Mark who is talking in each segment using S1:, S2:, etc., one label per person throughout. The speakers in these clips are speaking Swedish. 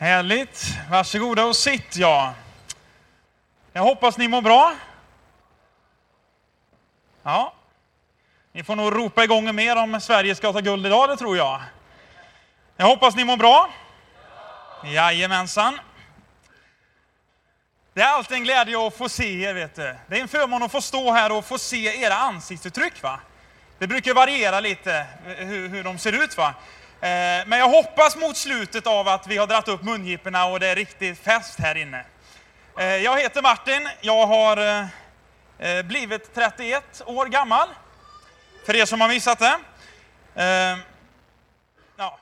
S1: Härligt. Varsågoda och sitt ja. Jag hoppas ni mår bra. Ja. Ni får nog ropa igång mer om Sverige ska ta guld idag, det tror jag. Jag hoppas ni mår bra. Jajamensan. Det är alltid en glädje att få se er, vet du. Det är en förmån att få stå här och få se era ansiktsuttryck, va? Det brukar variera lite eh, hur, hur de ser ut, va? Eh, men jag hoppas mot slutet av att vi har dratt upp mungiporna och det är riktigt fest här inne. Eh, jag heter Martin, jag har eh, blivit 31 år gammal. För er som har missat det. Ja,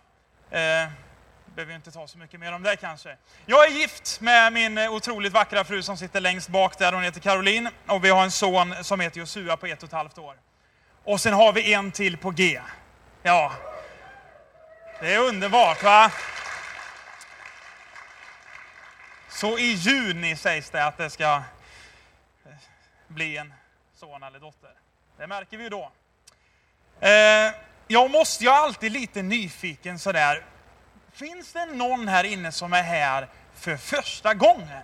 S1: behöver inte ta så mycket mer om det kanske. Jag är gift med min otroligt vackra fru som sitter längst bak där, hon heter Caroline. Och vi har en son som heter Josua på ett och ett halvt år. Och sen har vi en till på G. Ja, det är underbart va? Så i juni sägs det att det ska eh, bli en son eller dotter. Det märker vi ju då. Eh, jag måste, ju är alltid lite nyfiken sådär. Finns det någon här inne som är här för första gången?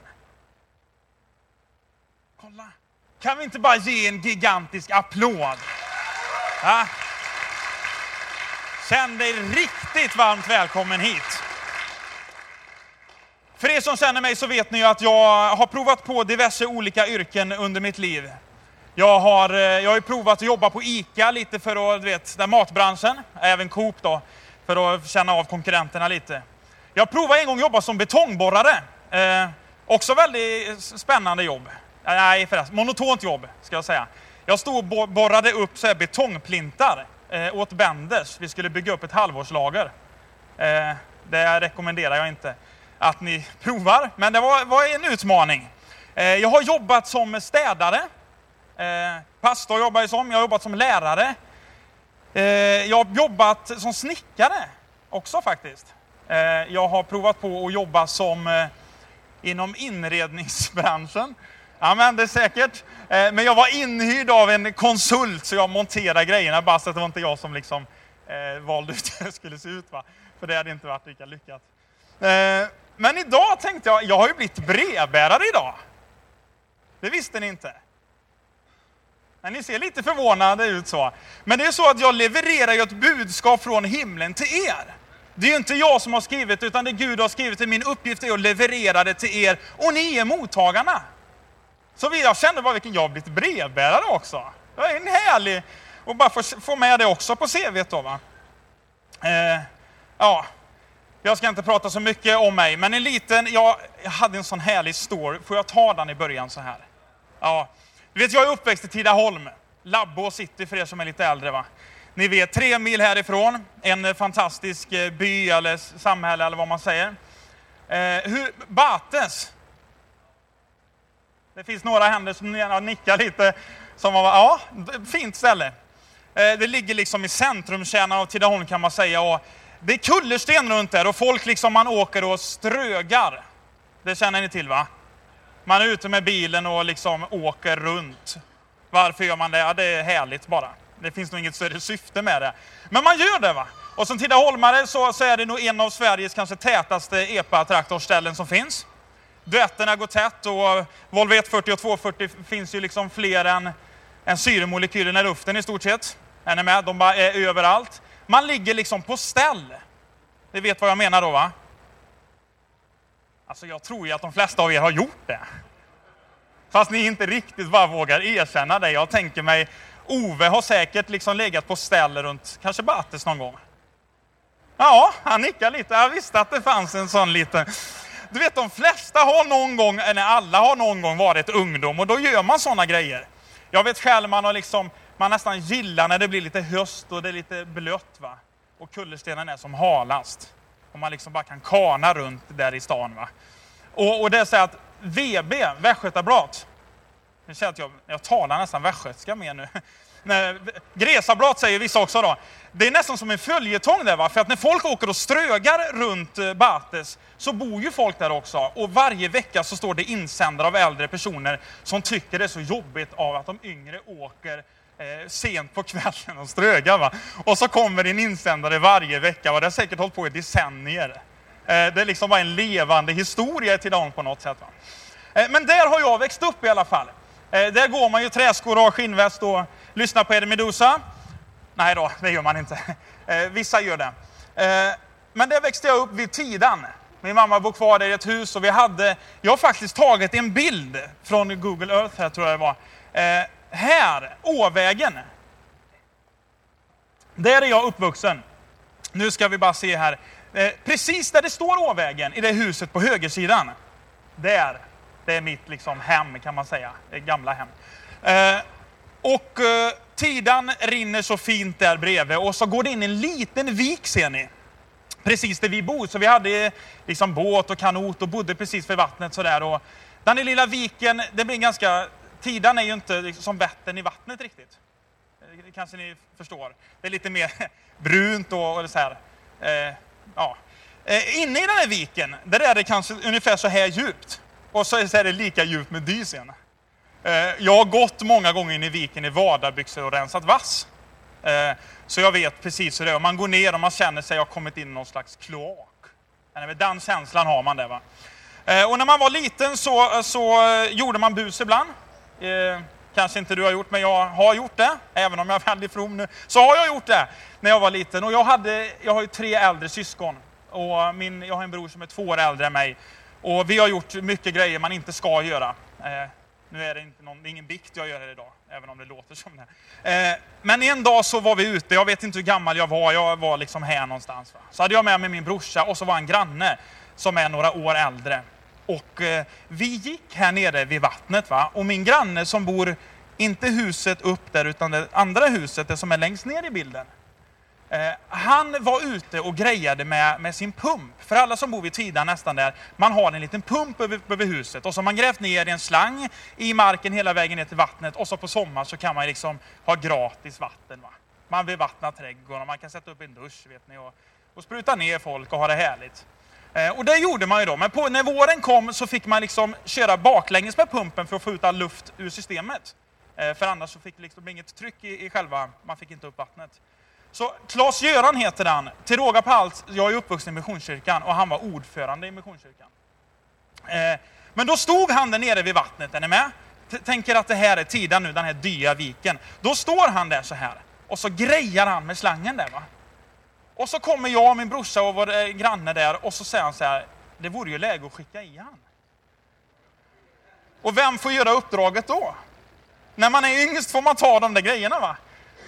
S1: Kolla! Kan vi inte bara ge en gigantisk applåd? Ja? Känn dig riktigt varmt välkommen hit. För er som känner mig så vet ni ju att jag har provat på diverse olika yrken under mitt liv. Jag har, eh, jag har provat att jobba på ICA lite för att, du vet, den matbranschen, även Coop då, för att känna av konkurrenterna lite. Jag provade en gång att jobba som betongborrare. Eh, också väldigt spännande jobb. Eh, nej förresten, monotont jobb ska jag säga. Jag stod och borrade upp så här betongplintar eh, åt Benders. Vi skulle bygga upp ett halvårslager. Eh, det rekommenderar jag inte att ni provar, men det var, var en utmaning. Eh, jag har jobbat som städare. Eh, pastor jobbar jag som. Jag har jobbat som lärare. Eh, jag har jobbat som snickare också faktiskt. Eh, jag har provat på att jobba som eh, inom inredningsbranschen. Ja, men det är säkert. Eh, men jag var inhyrd av en konsult så jag monterade grejerna bara så att det var inte jag som liksom eh, valde ut hur det skulle se ut. Va? För det hade inte varit lika lyckat. Eh, men idag tänkte jag, jag har ju blivit brevbärare idag. Det visste ni inte. Men ni ser lite förvånade ut så. Men det är så att jag levererar ju ett budskap från himlen till er. Det är ju inte jag som har skrivit, utan det Gud har skrivit. Min uppgift är att leverera det till er, och ni är mottagarna. Så jag kände bara vilken jag har blivit brevbärare också. Det är en härlig, och bara få, få med det också på CV då va. Eh, ja, jag ska inte prata så mycket om mig, men en liten, jag, jag hade en sån härlig story. Får jag ta den i början så här? Ja, du vet jag är uppväxt i Tidaholm, Labbå city för er som är lite äldre va. Ni vet, tre mil härifrån, en fantastisk eh, by eller samhälle eller vad man säger. Eh, hur, Bates, det finns några händer som gärna nickar lite, som var, ja, fint ställe. Eh, det ligger liksom i centrumkärnan av Tidaholm kan man säga. Och det är kullersten runt där och folk liksom man åker och strögar. Det känner ni till va? Man är ute med bilen och liksom åker runt. Varför gör man det? Ja, det är härligt bara. Det finns nog inget större syfte med det. Men man gör det va? Och som tidaholmare så, så är det nog en av Sveriges kanske tätaste epa-traktorställen som finns. Duetterna går tätt och Volvo 140 och 240 finns ju liksom fler än, än syremolekylerna i luften i stort sett. Är ni med? De bara är överallt. Man ligger liksom på ställ. Ni vet vad jag menar då va? Alltså jag tror ju att de flesta av er har gjort det. Fast ni inte riktigt bara vågar erkänna det. Jag tänker mig, Ove har säkert liksom legat på ställ runt kanske Bates någon gång. Ja, han nickar lite. Jag visste att det fanns en sån liten du vet de flesta har någon gång, eller alla har någon gång varit ungdom och då gör man sådana grejer. Jag vet själv, man har liksom, man nästan gillar när det blir lite höst och det är lite blött va. Och kullerstenen är som halast. Och man liksom bara kan kana runt där i stan va. Och, och det är så att VB, Västgötabladet, nu känner att jag, jag talar nästan västgötska mer nu. Gresablad säger vissa också då. Det är nästan som en följetong där va, för att när folk åker och strögar runt eh, Bates så bor ju folk där också. Och varje vecka så står det insändare av äldre personer som tycker det är så jobbigt av att de yngre åker eh, sent på kvällen och strögar. Va? Och så kommer en insändare varje vecka och det har säkert hållit på i decennier. Eh, det är liksom bara en levande historia till dem på något sätt. Va? Eh, men där har jag växt upp i alla fall. Där går man ju träskor och skinnväst och lyssnar på Eddie Meduza. Nej då, det gör man inte. Eh, vissa gör det. Eh, men där växte jag upp vid Tidan. Min mamma bor kvar där i ett hus och vi hade, jag har faktiskt tagit en bild från Google Earth här tror jag det var. Eh, här, Åvägen. Där är jag uppvuxen. Nu ska vi bara se här. Eh, precis där det står Åvägen, i det huset på högersidan. Där, det är mitt liksom hem kan man säga, det gamla hem. Eh, och eh, Tidan rinner så fint där bredvid och så går det in en liten vik ser ni precis där vi bor. Så vi hade eh, liksom båt och kanot och bodde precis vid vattnet sådär. Och den där lilla viken, det blir ganska... Tidan är ju inte liksom som Vättern i vattnet riktigt. Det kanske ni förstår. Det är lite mer brunt och, och så här. Eh, ja. Eh, inne i den här viken, där är det kanske ungefär så här djupt. Och så är det lika djupt med dysen. Eh, jag har gått många gånger in i viken i vadarbyxor och rensat vass. Eh, så jag vet precis hur det är. Man går ner och man känner sig ha kommit in i någon slags kloak. Den känslan har man där. Va? Eh, och när man var liten så, så gjorde man bus ibland. Kanske inte du har gjort, men jag har gjort det. Även om jag är väldigt from nu, så har jag gjort det när jag var liten. Och jag, hade, jag har ju tre äldre syskon. Och min, jag har en bror som är två år äldre än mig. Och vi har gjort mycket grejer man inte ska göra. Nu är det, inte någon, det är ingen bikt jag gör här idag, även om det låter som det. Eh, men en dag så var vi ute, jag vet inte hur gammal jag var, jag var liksom här någonstans. Va? Så hade jag med mig min brorsa och så var en granne som är några år äldre. Och eh, vi gick här nere vid vattnet va? och min granne som bor, inte huset upp där utan det andra huset, det som är längst ner i bilden. Eh, han var ute och grejade med, med sin pump. För alla som bor vid Tidan nästan där, man har en liten pump över, över huset och så har man grävt ner en slang i marken hela vägen ner till vattnet och så på sommaren så kan man liksom ha gratis vatten. Va? Man bevattnar trädgården, man kan sätta upp en dusch vet ni, och, och spruta ner folk och ha det härligt. Eh, och det gjorde man ju då, men på, när våren kom så fick man liksom köra baklänges med pumpen för att få ut all luft ur systemet. Eh, för annars så fick det liksom inget tryck i, i själva, man fick inte upp vattnet. Så Klas-Göran heter han. Till råga på allt, jag är uppvuxen i Missionskyrkan och han var ordförande i Missionskyrkan. Eh, men då stod han där nere vid vattnet, är ni med? Tänker att det här är tiden nu, den här dya viken. Då står han där så här och så grejar han med slangen där va. Och så kommer jag och min brorsa och vår eh, granne där och så säger han så här, det vore ju läge att skicka i han. Och vem får göra uppdraget då? När man är yngst får man ta de där grejerna va.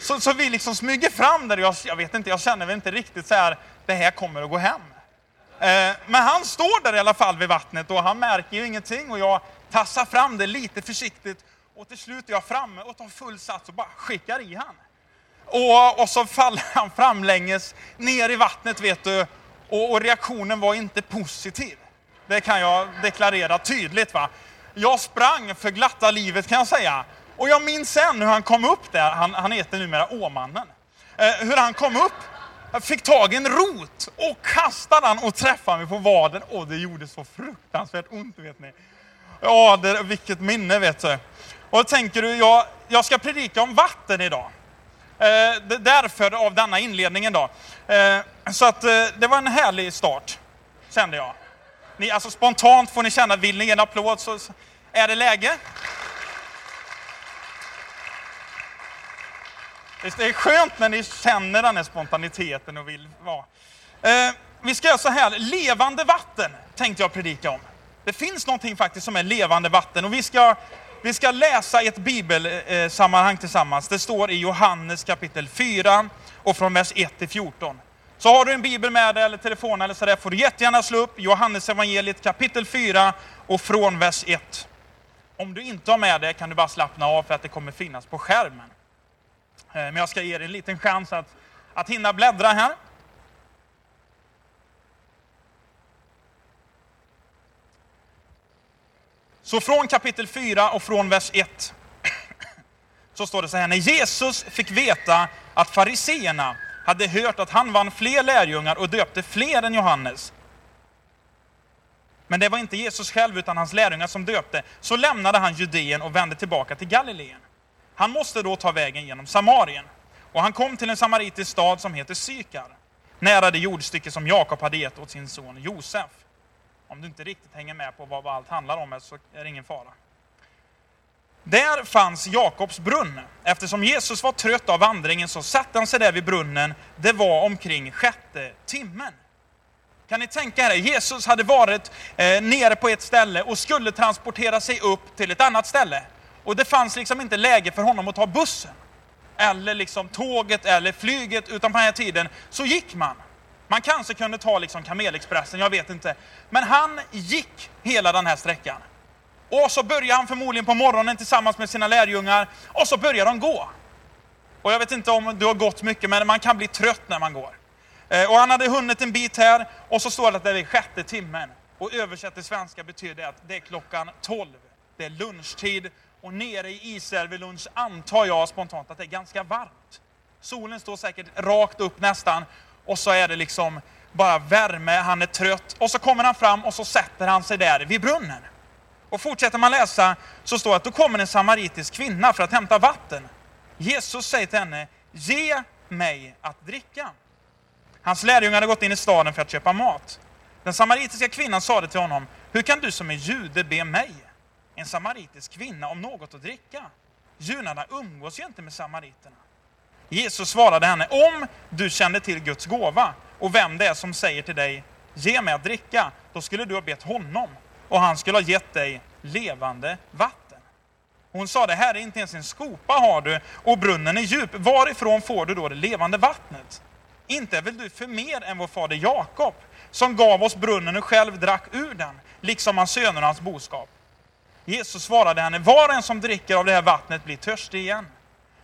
S1: Så, så vi liksom smyger fram där. Jag, jag vet inte, jag känner väl inte riktigt så här, det här kommer att gå hem. Eh, men han står där i alla fall vid vattnet och han märker ju ingenting och jag tassar fram det lite försiktigt och till slut är jag framme och tar full sats och bara skickar i han. Och, och så faller han framlänges ner i vattnet vet du och, och, reaktionen var inte positiv. Det kan jag deklarera tydligt. va. Jag sprang för glatta livet kan jag säga och jag minns sen hur han kom upp där, han, han heter numera Åmannen, eh, hur han kom upp, fick tag i en rot och kastade den och träffade mig på vaden. Och det gjorde så fruktansvärt ont, vet ni. Ja, det, vilket minne, vet du. Och då tänker du, jag, jag ska predika om vatten idag. Eh, därför av denna inledningen då. Eh, så att eh, det var en härlig start, kände jag. Ni, alltså spontant får ni känna, vill ni ge en applåd så är det läge. Det är skönt när ni känner den här spontaniteten och vill vara. Eh, vi ska göra så här, levande vatten tänkte jag predika om. Det finns någonting faktiskt som är levande vatten och vi ska, vi ska läsa ett bibelsammanhang tillsammans. Det står i Johannes kapitel 4 och från vers 1 till 14. Så har du en bibel med dig eller telefon eller sådär får du jättegärna slå upp Johannes evangeliet kapitel 4 och från vers 1. Om du inte har med det kan du bara slappna av för att det kommer finnas på skärmen. Eh, men jag ska ge er en liten chans att, att hinna bläddra här. Så från kapitel 4 och från vers 1 så står det så här, när Jesus fick veta att fariseerna hade hört att han vann fler lärjungar och döpte fler än Johannes. Men det var inte Jesus själv utan hans lärjungar som döpte. Så lämnade han Judeen och vände tillbaka till Galileen. Han måste då ta vägen genom Samarien. Och han kom till en samaritisk stad som heter Sykar. nära det jordstycke som Jakob hade gett åt sin son Josef. Om du inte riktigt hänger med på vad allt handlar om så är det ingen fara. Där fanns Jakobs brunn. Eftersom Jesus var trött av vandringen så satte han sig där vid brunnen. Det var omkring sjätte timmen. Kan ni tänka er Jesus hade varit eh, nere på ett ställe och skulle transportera sig upp till ett annat ställe. Och det fanns liksom inte läge för honom att ta bussen, eller liksom tåget eller flyget, utan på den här tiden så gick man. Man kanske kunde ta liksom Kamelexpressen, jag vet inte. Men han gick hela den här sträckan. Och så börjar han förmodligen på morgonen tillsammans med sina lärjungar, och så börjar de gå. Och jag vet inte om du har gått mycket, men man kan bli trött när man går. Eh, och han hade hunnit en bit här, och så står det att det är sjätte timmen. Och översatt till svenska betyder det att det är klockan 12. Det är lunchtid, och nere i Israel vid lunch antar jag spontant att det är ganska varmt. Solen står säkert rakt upp nästan, och så är det liksom bara värme, han är trött. Och så kommer han fram och så sätter han sig där vid brunnen. Och fortsätter man läsa så står det att då kommer en samaritisk kvinna för att hämta vatten. Jesus säger till henne, ge mig att dricka. Hans lärjungar hade gått in i staden för att köpa mat. Den samaritiska kvinnan sade till honom, hur kan du som är jude be mig, en samaritisk kvinna, om något att dricka? Judarna umgås ju inte med samariterna. Jesus svarade henne, om du kände till Guds gåva och vem det är som säger till dig, ge mig att dricka, då skulle du ha bett honom och han skulle ha gett dig levande vatten. Hon sa det här är inte ens en skopa har du och brunnen är djup. Varifrån får du då det levande vattnet? Inte är väl du för mer än vår fader Jakob, som gav oss brunnen och själv drack ur den, liksom hans söner och hans boskap. Jesus svarade henne, var och en som dricker av det här vattnet blir törstig igen.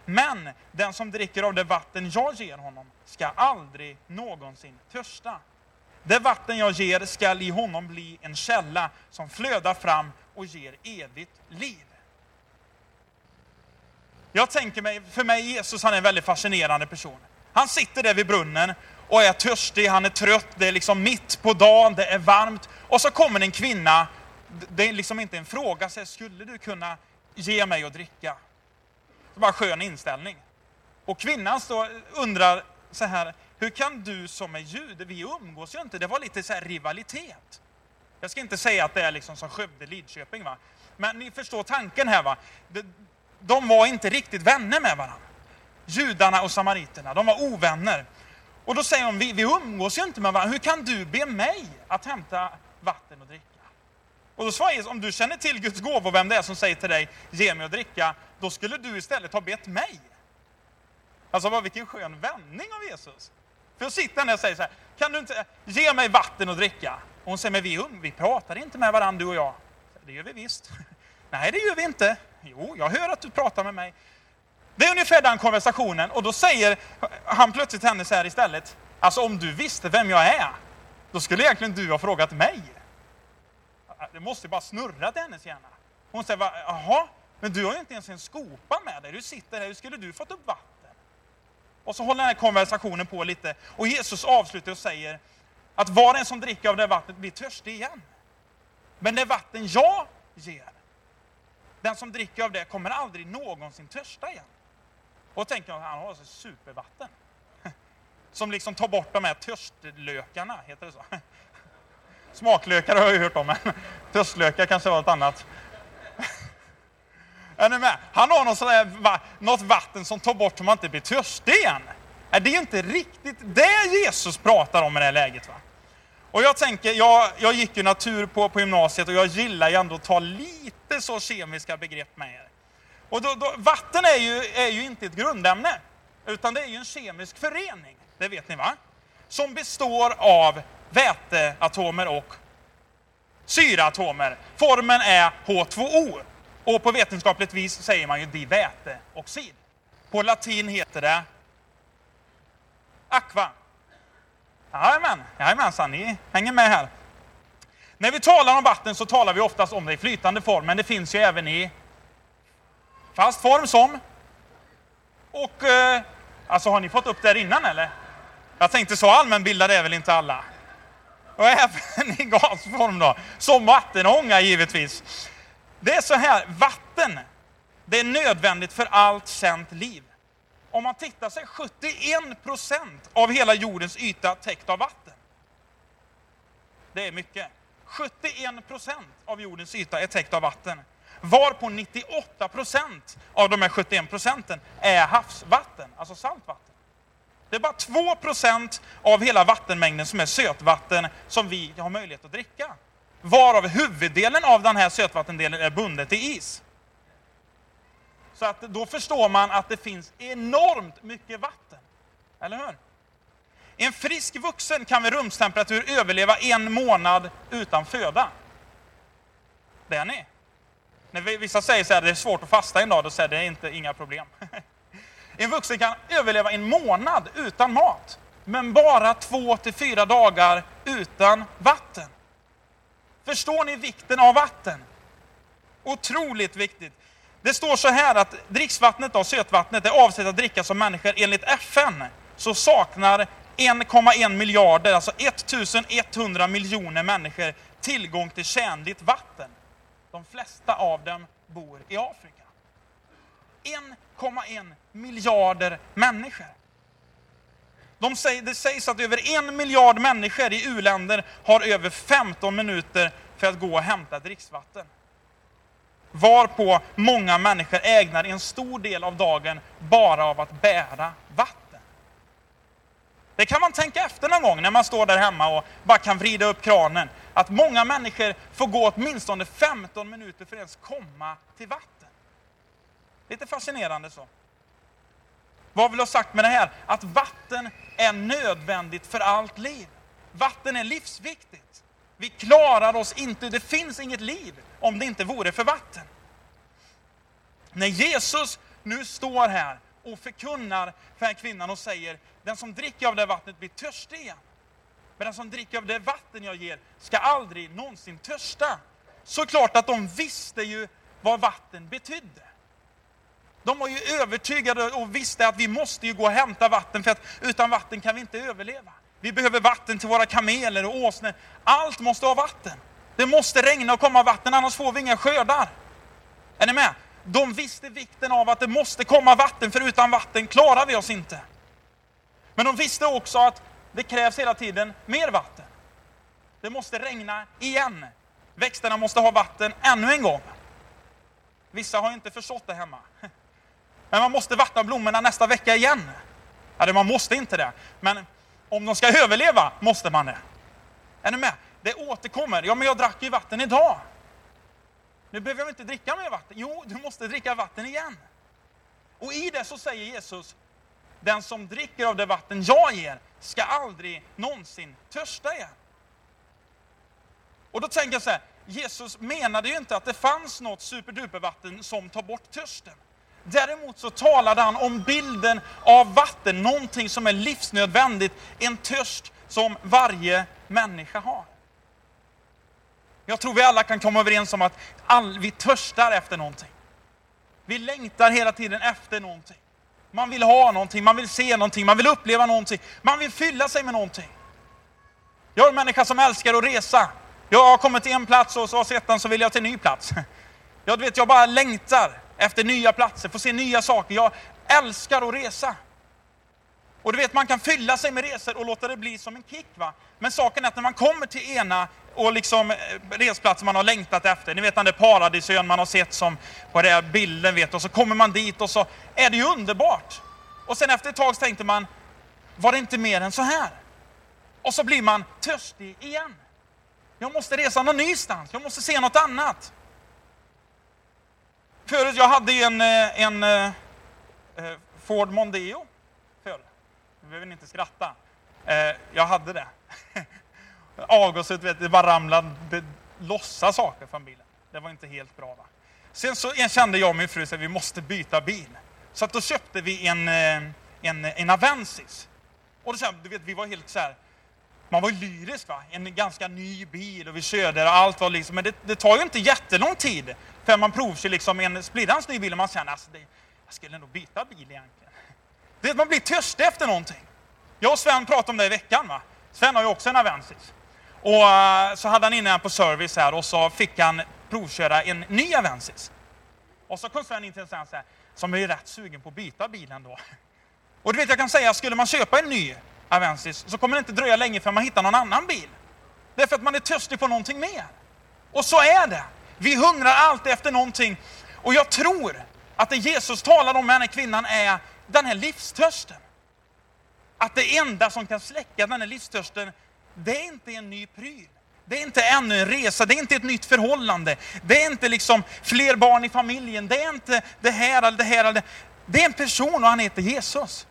S1: Men den som dricker av det vatten jag ger honom ska aldrig någonsin törsta. Det vatten jag ger skall i honom bli en källa som flödar fram och ger evigt liv. Jag tänker mig, för mig Jesus han är en väldigt fascinerande person. Han sitter där vid brunnen och är törstig, han är trött, det är liksom mitt på dagen, det är varmt. Och så kommer en kvinna, det är liksom inte en fråga, så skulle du kunna ge mig att dricka? Det bara skön inställning. Och kvinnan står, undrar så här, hur kan du som är jude, vi umgås ju inte, det var lite så rivalitet. Jag ska inte säga att det är liksom som Skövde-Lidköping, va? men ni förstår tanken här. va? De var inte riktigt vänner med varandra. Judarna och samariterna, de var ovänner. Och då säger de, vi, vi umgås ju inte med varandra, hur kan du be mig att hämta vatten och dricka? Och då svarar Jesus, om du känner till Guds gåva och vem det är som säger till dig, ge mig att dricka, då skulle du istället ha bett mig. Alltså vilken skön vändning av Jesus. För jag sitter han där och säger så här, kan du inte ge mig vatten att dricka? Och hon säger, men vi, um, vi pratar inte med varandra du och jag. Det gör vi visst. Nej, det gör vi inte. Jo, jag hör att du pratar med mig. Det är ungefär den konversationen och då säger han plötsligt till henne så här istället, alltså om du visste vem jag är, då skulle egentligen du ha frågat mig. Det måste bara snurra till hennes hjärna. Hon säger, jaha, men du har ju inte ens en skopa med dig, du sitter här, hur skulle du fått upp vatten? Och så håller den här konversationen på lite. Och Jesus avslutar och säger att var en som dricker av det vattnet blir törstig igen. Men det vatten jag ger, den som dricker av det kommer aldrig någonsin törsta igen. Och då tänker jag, han har alltså supervatten. Som liksom tar bort de här törstlökarna, heter det så? Smaklökar har jag ju hört om, men törstlökar kanske var något annat. Är ni med? Han har något, sådär, något vatten som tar bort så man inte blir törstig igen. Det är inte riktigt det Jesus pratar om i det här läget. Va? Och jag tänker, jag, jag gick ju natur på, på gymnasiet och jag gillar ju ändå att ta lite så kemiska begrepp med er. Och då, då, vatten är ju, är ju inte ett grundämne, utan det är ju en kemisk förening, det vet ni va? Som består av väteatomer och syraatomer. Formen är H2O. Och på vetenskapligt vis säger man ju diväteoxid. På latin heter det aqua. Jajamän, jajamensan, ni hänger med här. När vi talar om vatten så talar vi oftast om det i flytande form, men det finns ju även i fast form som... Och, eh, alltså har ni fått upp det här innan eller? Jag tänkte så allmänbildade är väl inte alla? Och även i gasform då, som vattenånga givetvis. Det är så här, vatten, det är nödvändigt för allt känt liv. Om man tittar så är 71 procent av hela jordens yta täckt av vatten. Det är mycket. 71 procent av jordens yta är täckt av vatten. Varpå 98 procent av de här 71 procenten är havsvatten, alltså saltvatten. Det är bara 2 procent av hela vattenmängden som är sötvatten som vi har möjlighet att dricka. Varav huvuddelen av den här sötvattendelen är bundet till is. Så att då förstår man att det finns enormt mycket vatten. Eller hur? En frisk vuxen kan vid rumstemperatur överleva en månad utan föda. Det är ni. När vissa säger så här, det är svårt att fasta en dag, då säger det är inte inga problem. En vuxen kan överleva en månad utan mat, men bara två till fyra dagar utan vatten. Förstår ni vikten av vatten? Otroligt viktigt. Det står så här att dricksvattnet, då, sötvattnet, är avsett att drickas av människor. Enligt FN så saknar 1,1 miljarder, alltså 1100 miljoner människor tillgång till tjänligt vatten. De flesta av dem bor i Afrika. 1,1 miljarder människor. De säger, det sägs att över en miljard människor i u-länder har över 15 minuter för att gå och hämta dricksvatten. Varpå många människor ägnar en stor del av dagen bara av att bära vatten. Det kan man tänka efter någon gång när man står där hemma och bara kan vrida upp kranen. Att många människor får gå åtminstone 15 minuter för att ens komma till vatten. Lite fascinerande så. Vad vill jag ha sagt med det här? Att vatten är nödvändigt för allt liv. Vatten är livsviktigt. Vi klarar oss inte, det finns inget liv om det inte vore för vatten. När Jesus nu står här och förkunnar för den kvinnan och säger, den som dricker av det vattnet blir törstig igen. Men den som dricker av det vatten jag ger ska aldrig någonsin törsta. Såklart att de visste ju vad vatten betydde. De var ju övertygade och visste att vi måste ju gå och hämta vatten för att utan vatten kan vi inte överleva. Vi behöver vatten till våra kameler och åsnor. Allt måste ha vatten. Det måste regna och komma vatten, annars får vi inga skördar. Är ni med? De visste vikten av att det måste komma vatten, för utan vatten klarar vi oss inte. Men de visste också att det krävs hela tiden mer vatten. Det måste regna igen. Växterna måste ha vatten ännu en gång. Vissa har inte förstått det hemma. Men man måste vattna blommorna nästa vecka igen. Eller man måste inte det. Men om de ska överleva måste man det. Är ni med? Det återkommer. Ja, men jag drack ju vatten idag. Nu behöver jag inte dricka mer vatten. Jo, du måste dricka vatten igen. Och i det så säger Jesus, den som dricker av det vatten jag ger ska aldrig någonsin törsta igen. Och då tänker jag så här, Jesus menade ju inte att det fanns något superdupervatten som tar bort törsten. Däremot så talade han om bilden av vatten, någonting som är livsnödvändigt, en törst som varje människa har. Jag tror vi alla kan komma överens om att all, vi törstar efter någonting. Vi längtar hela tiden efter någonting. Man vill ha någonting, man vill se någonting, man vill uppleva någonting, man vill fylla sig med någonting. Jag är en människa som älskar att resa. Jag har kommit till en plats och så har sett den så vill jag till en ny plats. Jag vet, jag bara längtar efter nya platser, få se nya saker. Jag älskar att resa. Och du vet, man kan fylla sig med resor och låta det bli som en kick. Va? Men saken är att när man kommer till ena och liksom eh, resplatsen man har längtat efter, ni vet den där paradisön man har sett som på den här bilden, vet, och så kommer man dit och så är det ju underbart. Och sen efter ett tag så tänkte man, var det inte mer än så här? Och så blir man törstig igen. Jag måste resa någon nystans, jag måste se något annat. Förut, jag hade en, eh, en, eh, eh, Ford Mondeo förr. Du behöver inte skratta. Jag hade det. Avgaset, vet, det bara ramlade lossa saker från bilen. Det var inte helt bra. Va? Sen så kände jag och min fru att vi måste byta bil. Så att då köpte vi en, en, en Avensis. Och då, du vet, vi var helt så här, man var lyrisk va, en ganska ny bil och vi körde och allt var liksom, men det, det tar ju inte jättelång tid för man provkör liksom en splittrans ny bil och man känner alltså, det, jag skulle nog byta bil egentligen. Det, man blir törstig efter någonting. Jag och Sven pratade om det i veckan. Va? Sven har ju också en Avensis. Och eh, så hade han inne på service här och så fick han provköra en ny Avensis. Och så kom Sven in till en sån här, som är rätt sugen på att byta bilen då. Och du vet, jag kan säga, skulle man köpa en ny Avensis så kommer det inte dröja länge förrän man hittar någon annan bil. Därför att man är törstig på någonting mer. Och så är det. Vi hungrar alltid efter någonting. Och jag tror att det Jesus talar om med den här kvinnan är den här livstörsten. Att det enda som kan släcka den här livstörsten, det är inte en ny pryl. Det är inte ännu en resa, det är inte ett nytt förhållande. Det är inte liksom fler barn i familjen, det är inte det här eller det här. Eller det. det är en person och han heter Jesus.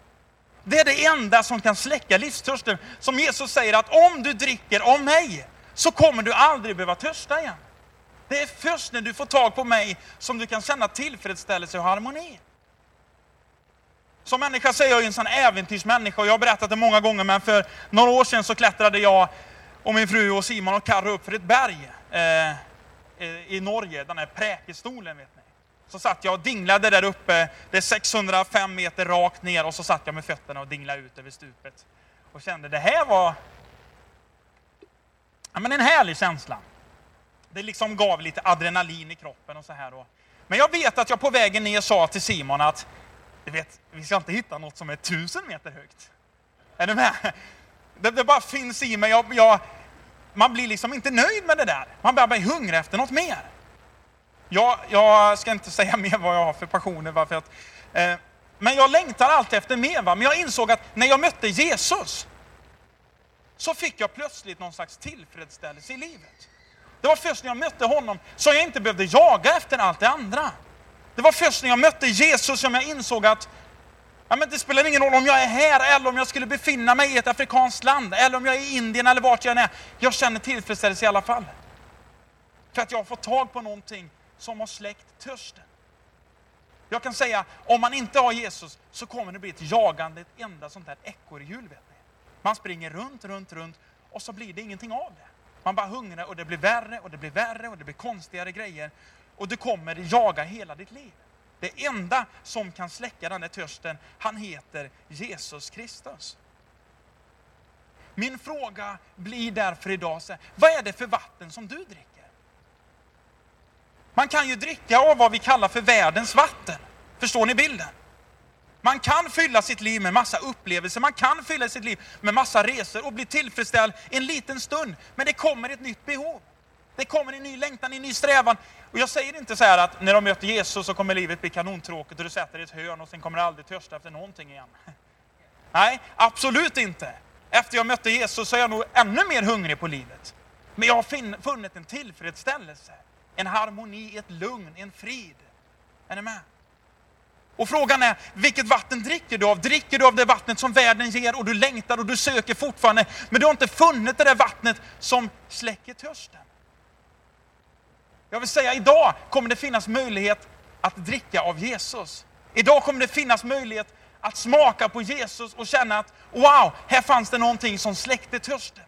S1: Det är det enda som kan släcka livstörsten. Som Jesus säger att om du dricker av mig så kommer du aldrig behöva törsta igen. Det är först när du får tag på mig som du kan känna tillfredsställelse och harmoni. Som människa säger är jag en sån äventyrsmänniska och jag har berättat det många gånger men för några år sedan så klättrade jag och min fru och Simon och Karro upp för ett berg eh, i Norge, den här Präkestolen vet ni. Så satt jag och dinglade där uppe, det är 605 meter rakt ner och så satt jag med fötterna och dinglade ut över stupet. Och kände det här var ja, men en härlig känsla. Det liksom gav lite adrenalin i kroppen och så här. Då. Men jag vet att jag på vägen ner sa till Simon att du vet, vi ska inte hitta något som är tusen meter högt. Är du med? Det, det bara finns i mig. Jag, jag, man blir liksom inte nöjd med det där. Man börjar bli hungrig efter något mer. Jag, jag ska inte säga mer vad jag har för passioner. Varför att, eh, men jag längtar alltid efter mer. Va? Men jag insåg att när jag mötte Jesus så fick jag plötsligt någon slags tillfredsställelse i livet. Det var först när jag mötte honom som jag inte behövde jaga efter allt det andra. Det var först när jag mötte Jesus som jag insåg att ja, men det spelar ingen roll om jag är här eller om jag skulle befinna mig i ett afrikanskt land eller om jag är i Indien eller vart jag än är. Jag känner tillfredsställelse i alla fall. För att jag har fått tag på någonting som har släckt törsten. Jag kan säga, om man inte har Jesus så kommer det bli ett jagande, ett enda sånt där ekorrhjul. Vet ni. Man springer runt, runt, runt och så blir det ingenting av det. Man bara hungrar och det blir värre och det blir värre och det blir konstigare grejer. Och du kommer jaga hela ditt liv. Det enda som kan släcka den där törsten, han heter Jesus Kristus. Min fråga blir därför idag, vad är det för vatten som du dricker? Man kan ju dricka av vad vi kallar för världens vatten. Förstår ni bilden? Man kan fylla sitt liv med massa upplevelser, man kan fylla sitt liv med massa resor och bli tillfredsställd en liten stund. Men det kommer ett nytt behov. Det kommer en ny längtan, en ny strävan. Och jag säger inte så här att när de möter Jesus så kommer livet bli kanontråkigt och du sätter dig i ett hörn och sen kommer du aldrig törsta efter någonting igen. Nej, absolut inte. Efter jag mötte Jesus så är jag nog ännu mer hungrig på livet. Men jag har funnit en tillfredsställelse, en harmoni, ett lugn, en frid. Är ni med? Och frågan är, vilket vatten dricker du av? Dricker du av det vattnet som världen ger och du längtar och du söker fortfarande, men du har inte funnit det där vattnet som släcker törsten? Jag vill säga, idag kommer det finnas möjlighet att dricka av Jesus. Idag kommer det finnas möjlighet att smaka på Jesus och känna att wow, här fanns det någonting som släckte törsten.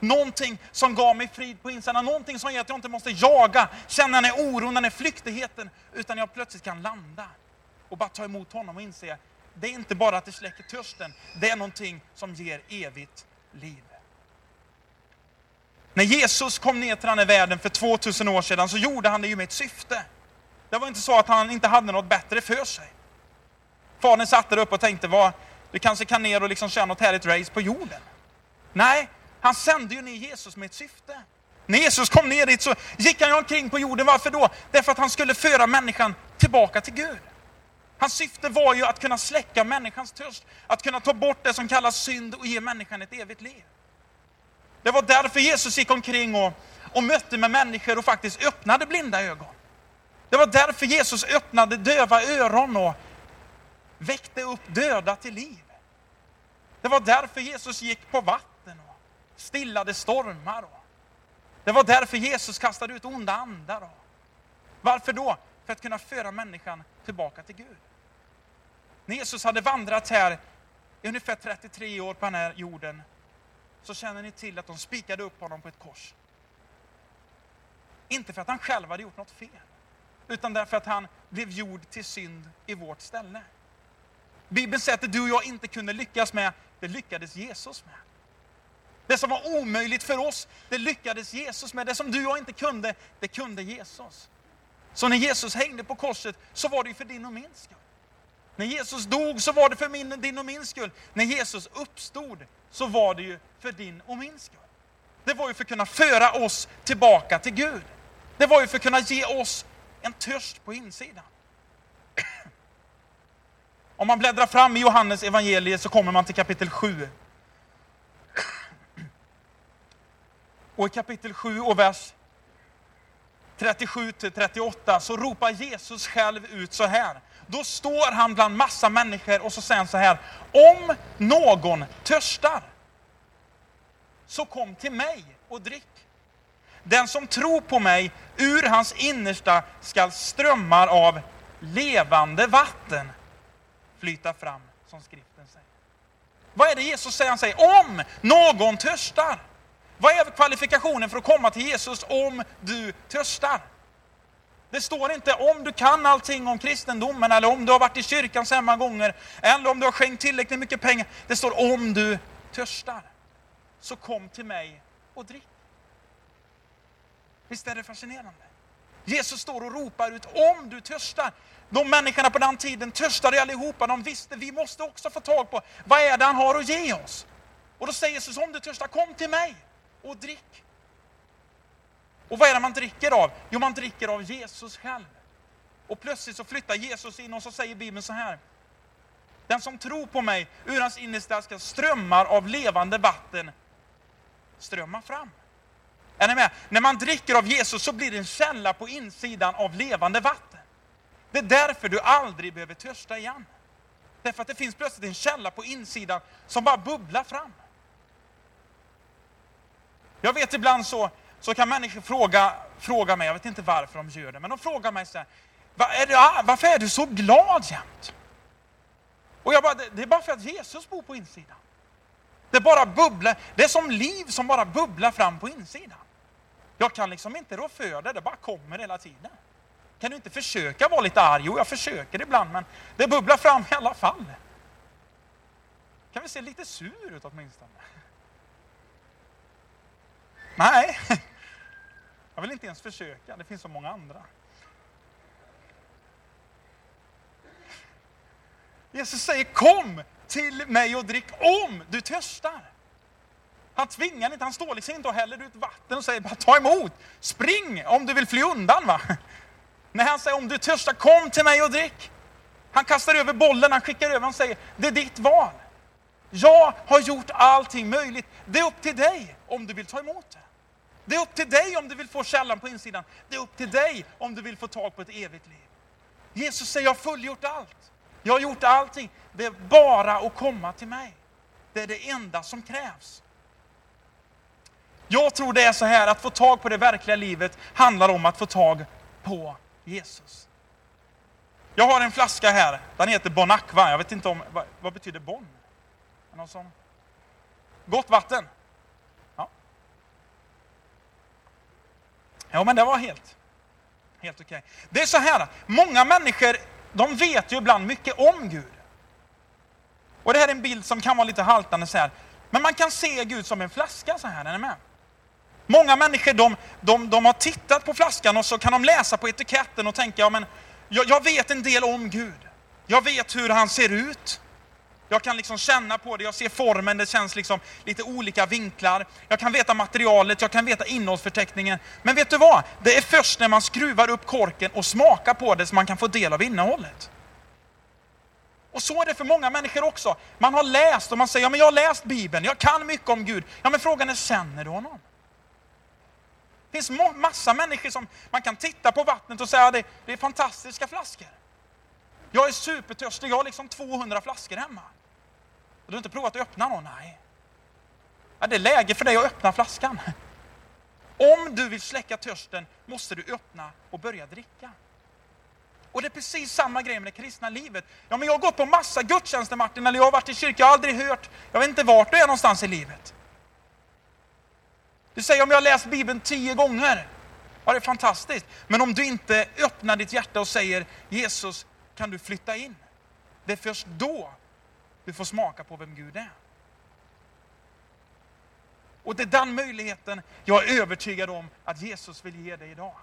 S1: Någonting som gav mig frid på insidan, någonting som gör att jag inte måste jaga, känna den här oron, den här flyktigheten, utan jag plötsligt kan landa och bara ta emot honom och inse, det är inte bara att det släcker törsten, det är någonting som ger evigt liv. När Jesus kom ner till den här världen för 2000 år sedan så gjorde han det ju med ett syfte. Det var inte så att han inte hade något bättre för sig. Fadern satt där uppe och tänkte, vad, du kanske kan ner och liksom köra något härligt race på jorden. Nej, han sände ju ner Jesus med ett syfte. När Jesus kom ner dit så gick han omkring på jorden. Varför då? Därför att han skulle föra människan tillbaka till Gud. Hans syfte var ju att kunna släcka människans törst, att kunna ta bort det som kallas synd och ge människan ett evigt liv. Det var därför Jesus gick omkring och, och mötte med människor och faktiskt öppnade blinda ögon. Det var därför Jesus öppnade döva öron och väckte upp döda till liv. Det var därför Jesus gick på vatten och stillade stormar. Och det var därför Jesus kastade ut onda andar. Och varför då? För att kunna föra människan tillbaka till Gud. När Jesus hade vandrat här i ungefär 33 år på den här jorden så känner ni till att de spikade upp honom på ett kors. Inte för att han själv hade gjort något fel, utan därför att han blev gjord till synd i vårt ställe. Bibeln säger att det du och jag inte kunde lyckas med, det lyckades Jesus med. Det som var omöjligt för oss, det lyckades Jesus med. Det som du och jag inte kunde, det kunde Jesus. Så när Jesus hängde på korset så var det ju för din och min skull. När Jesus dog så var det för min, din och min skull. När Jesus uppstod så var det ju för din och min skull. Det var ju för att kunna föra oss tillbaka till Gud. Det var ju för att kunna ge oss en törst på insidan. Om man bläddrar fram i Johannes evangeliet så kommer man till kapitel 7. Och i kapitel 7 och vers 37 till 38 så ropar Jesus själv ut så här. Då står han bland massa människor och så säger han så här. Om någon törstar, så kom till mig och drick. Den som tror på mig, ur hans innersta skall strömmar av levande vatten flyta fram, som skriften säger. Vad är det Jesus säger? Han säger om någon törstar. Vad är kvalifikationen för att komma till Jesus om du törstar? Det står inte om du kan allting om kristendomen, eller om du har varit i kyrkan så många gånger, eller om du har skänkt tillräckligt mycket pengar. Det står om du törstar. Så kom till mig och drick. Visst är det fascinerande? Jesus står och ropar ut om du törstar. De människorna på den tiden törstade allihopa. De visste vi måste också få tag på vad är det han har att ge oss. Och då säger Jesus om du törstar, kom till mig och drick. Och vad är det man dricker av? Jo, man dricker av Jesus själv. Och plötsligt så flyttar Jesus in och så säger Bibeln så här. Den som tror på mig, ur hans innersta ska strömmar av levande vatten strömma fram. Är ni med? När man dricker av Jesus så blir det en källa på insidan av levande vatten. Det är därför du aldrig behöver törsta igen. Därför att det finns plötsligt en källa på insidan som bara bubblar fram. Jag vet ibland så, så kan människor fråga, fråga mig, jag vet inte varför de gör det, men de frågar mig så här, Var är du, varför är du så glad jämt? Och jag bara, det, det är bara för att Jesus bor på insidan. Det bara bubblar, det är som liv som bara bubblar fram på insidan. Jag kan liksom inte rå för det, det bara kommer hela tiden. Kan du inte försöka vara lite arg? Jo, jag försöker ibland, men det bubblar fram i alla fall. Kan vi se lite sur ut åtminstone? Nej, jag vill inte ens försöka. Det finns så många andra. Jesus säger kom till mig och drick om du törstar. Han tvingar inte, han står liksom inte och häller ut vatten och säger bara ta emot. Spring om du vill fly undan. Va? Nej, han säger om du törstar, kom till mig och drick. Han kastar över bollen, han skickar över och säger det är ditt val. Jag har gjort allting möjligt. Det är upp till dig om du vill ta emot det. Det är upp till dig om du vill få källan på insidan. Det är upp till dig om du vill få tag på ett evigt liv. Jesus säger, jag har fullgjort allt. Jag har gjort allting. Det är bara att komma till mig. Det är det enda som krävs. Jag tror det är så här, att få tag på det verkliga livet handlar om att få tag på Jesus. Jag har en flaska här, den heter Bon Aqua. Jag vet inte om, vad, vad betyder Bon? Någon som? Gott vatten. Ja, men det var helt, helt okej. Okay. Det är så här, många människor, de vet ju ibland mycket om Gud. Och det här är en bild som kan vara lite haltande så här. Men man kan se Gud som en flaska så här, är ni med? Många människor de, de, de har tittat på flaskan och så kan de läsa på etiketten och tänka, ja men jag, jag vet en del om Gud. Jag vet hur han ser ut. Jag kan liksom känna på det, jag ser formen, det känns liksom lite olika vinklar. Jag kan veta materialet, jag kan veta innehållsförteckningen. Men vet du vad? Det är först när man skruvar upp korken och smakar på det som man kan få del av innehållet. Och så är det för många människor också. Man har läst och man säger, ja men jag har läst Bibeln, jag kan mycket om Gud. Ja men frågan är, känner du honom? Det finns massa människor som man kan titta på vattnet och säga, det, det är fantastiska flaskor. Jag är supertörstig, jag har liksom 200 flaskor hemma. Du har inte provat att öppna någon? Nej. Ja, det är läge för dig att öppna flaskan. Om du vill släcka törsten måste du öppna och börja dricka. Och det är precis samma grej med det kristna livet. Ja, men jag har gått på massa gudstjänster Martin, eller jag har varit i kyrkan, jag har aldrig hört, jag vet inte vart du är någonstans i livet. Du säger om jag har läst Bibeln tio gånger, ja det är fantastiskt. Men om du inte öppnar ditt hjärta och säger Jesus, kan du flytta in? Det är först då du får smaka på vem Gud är. Och det är den möjligheten jag är övertygad om att Jesus vill ge dig idag.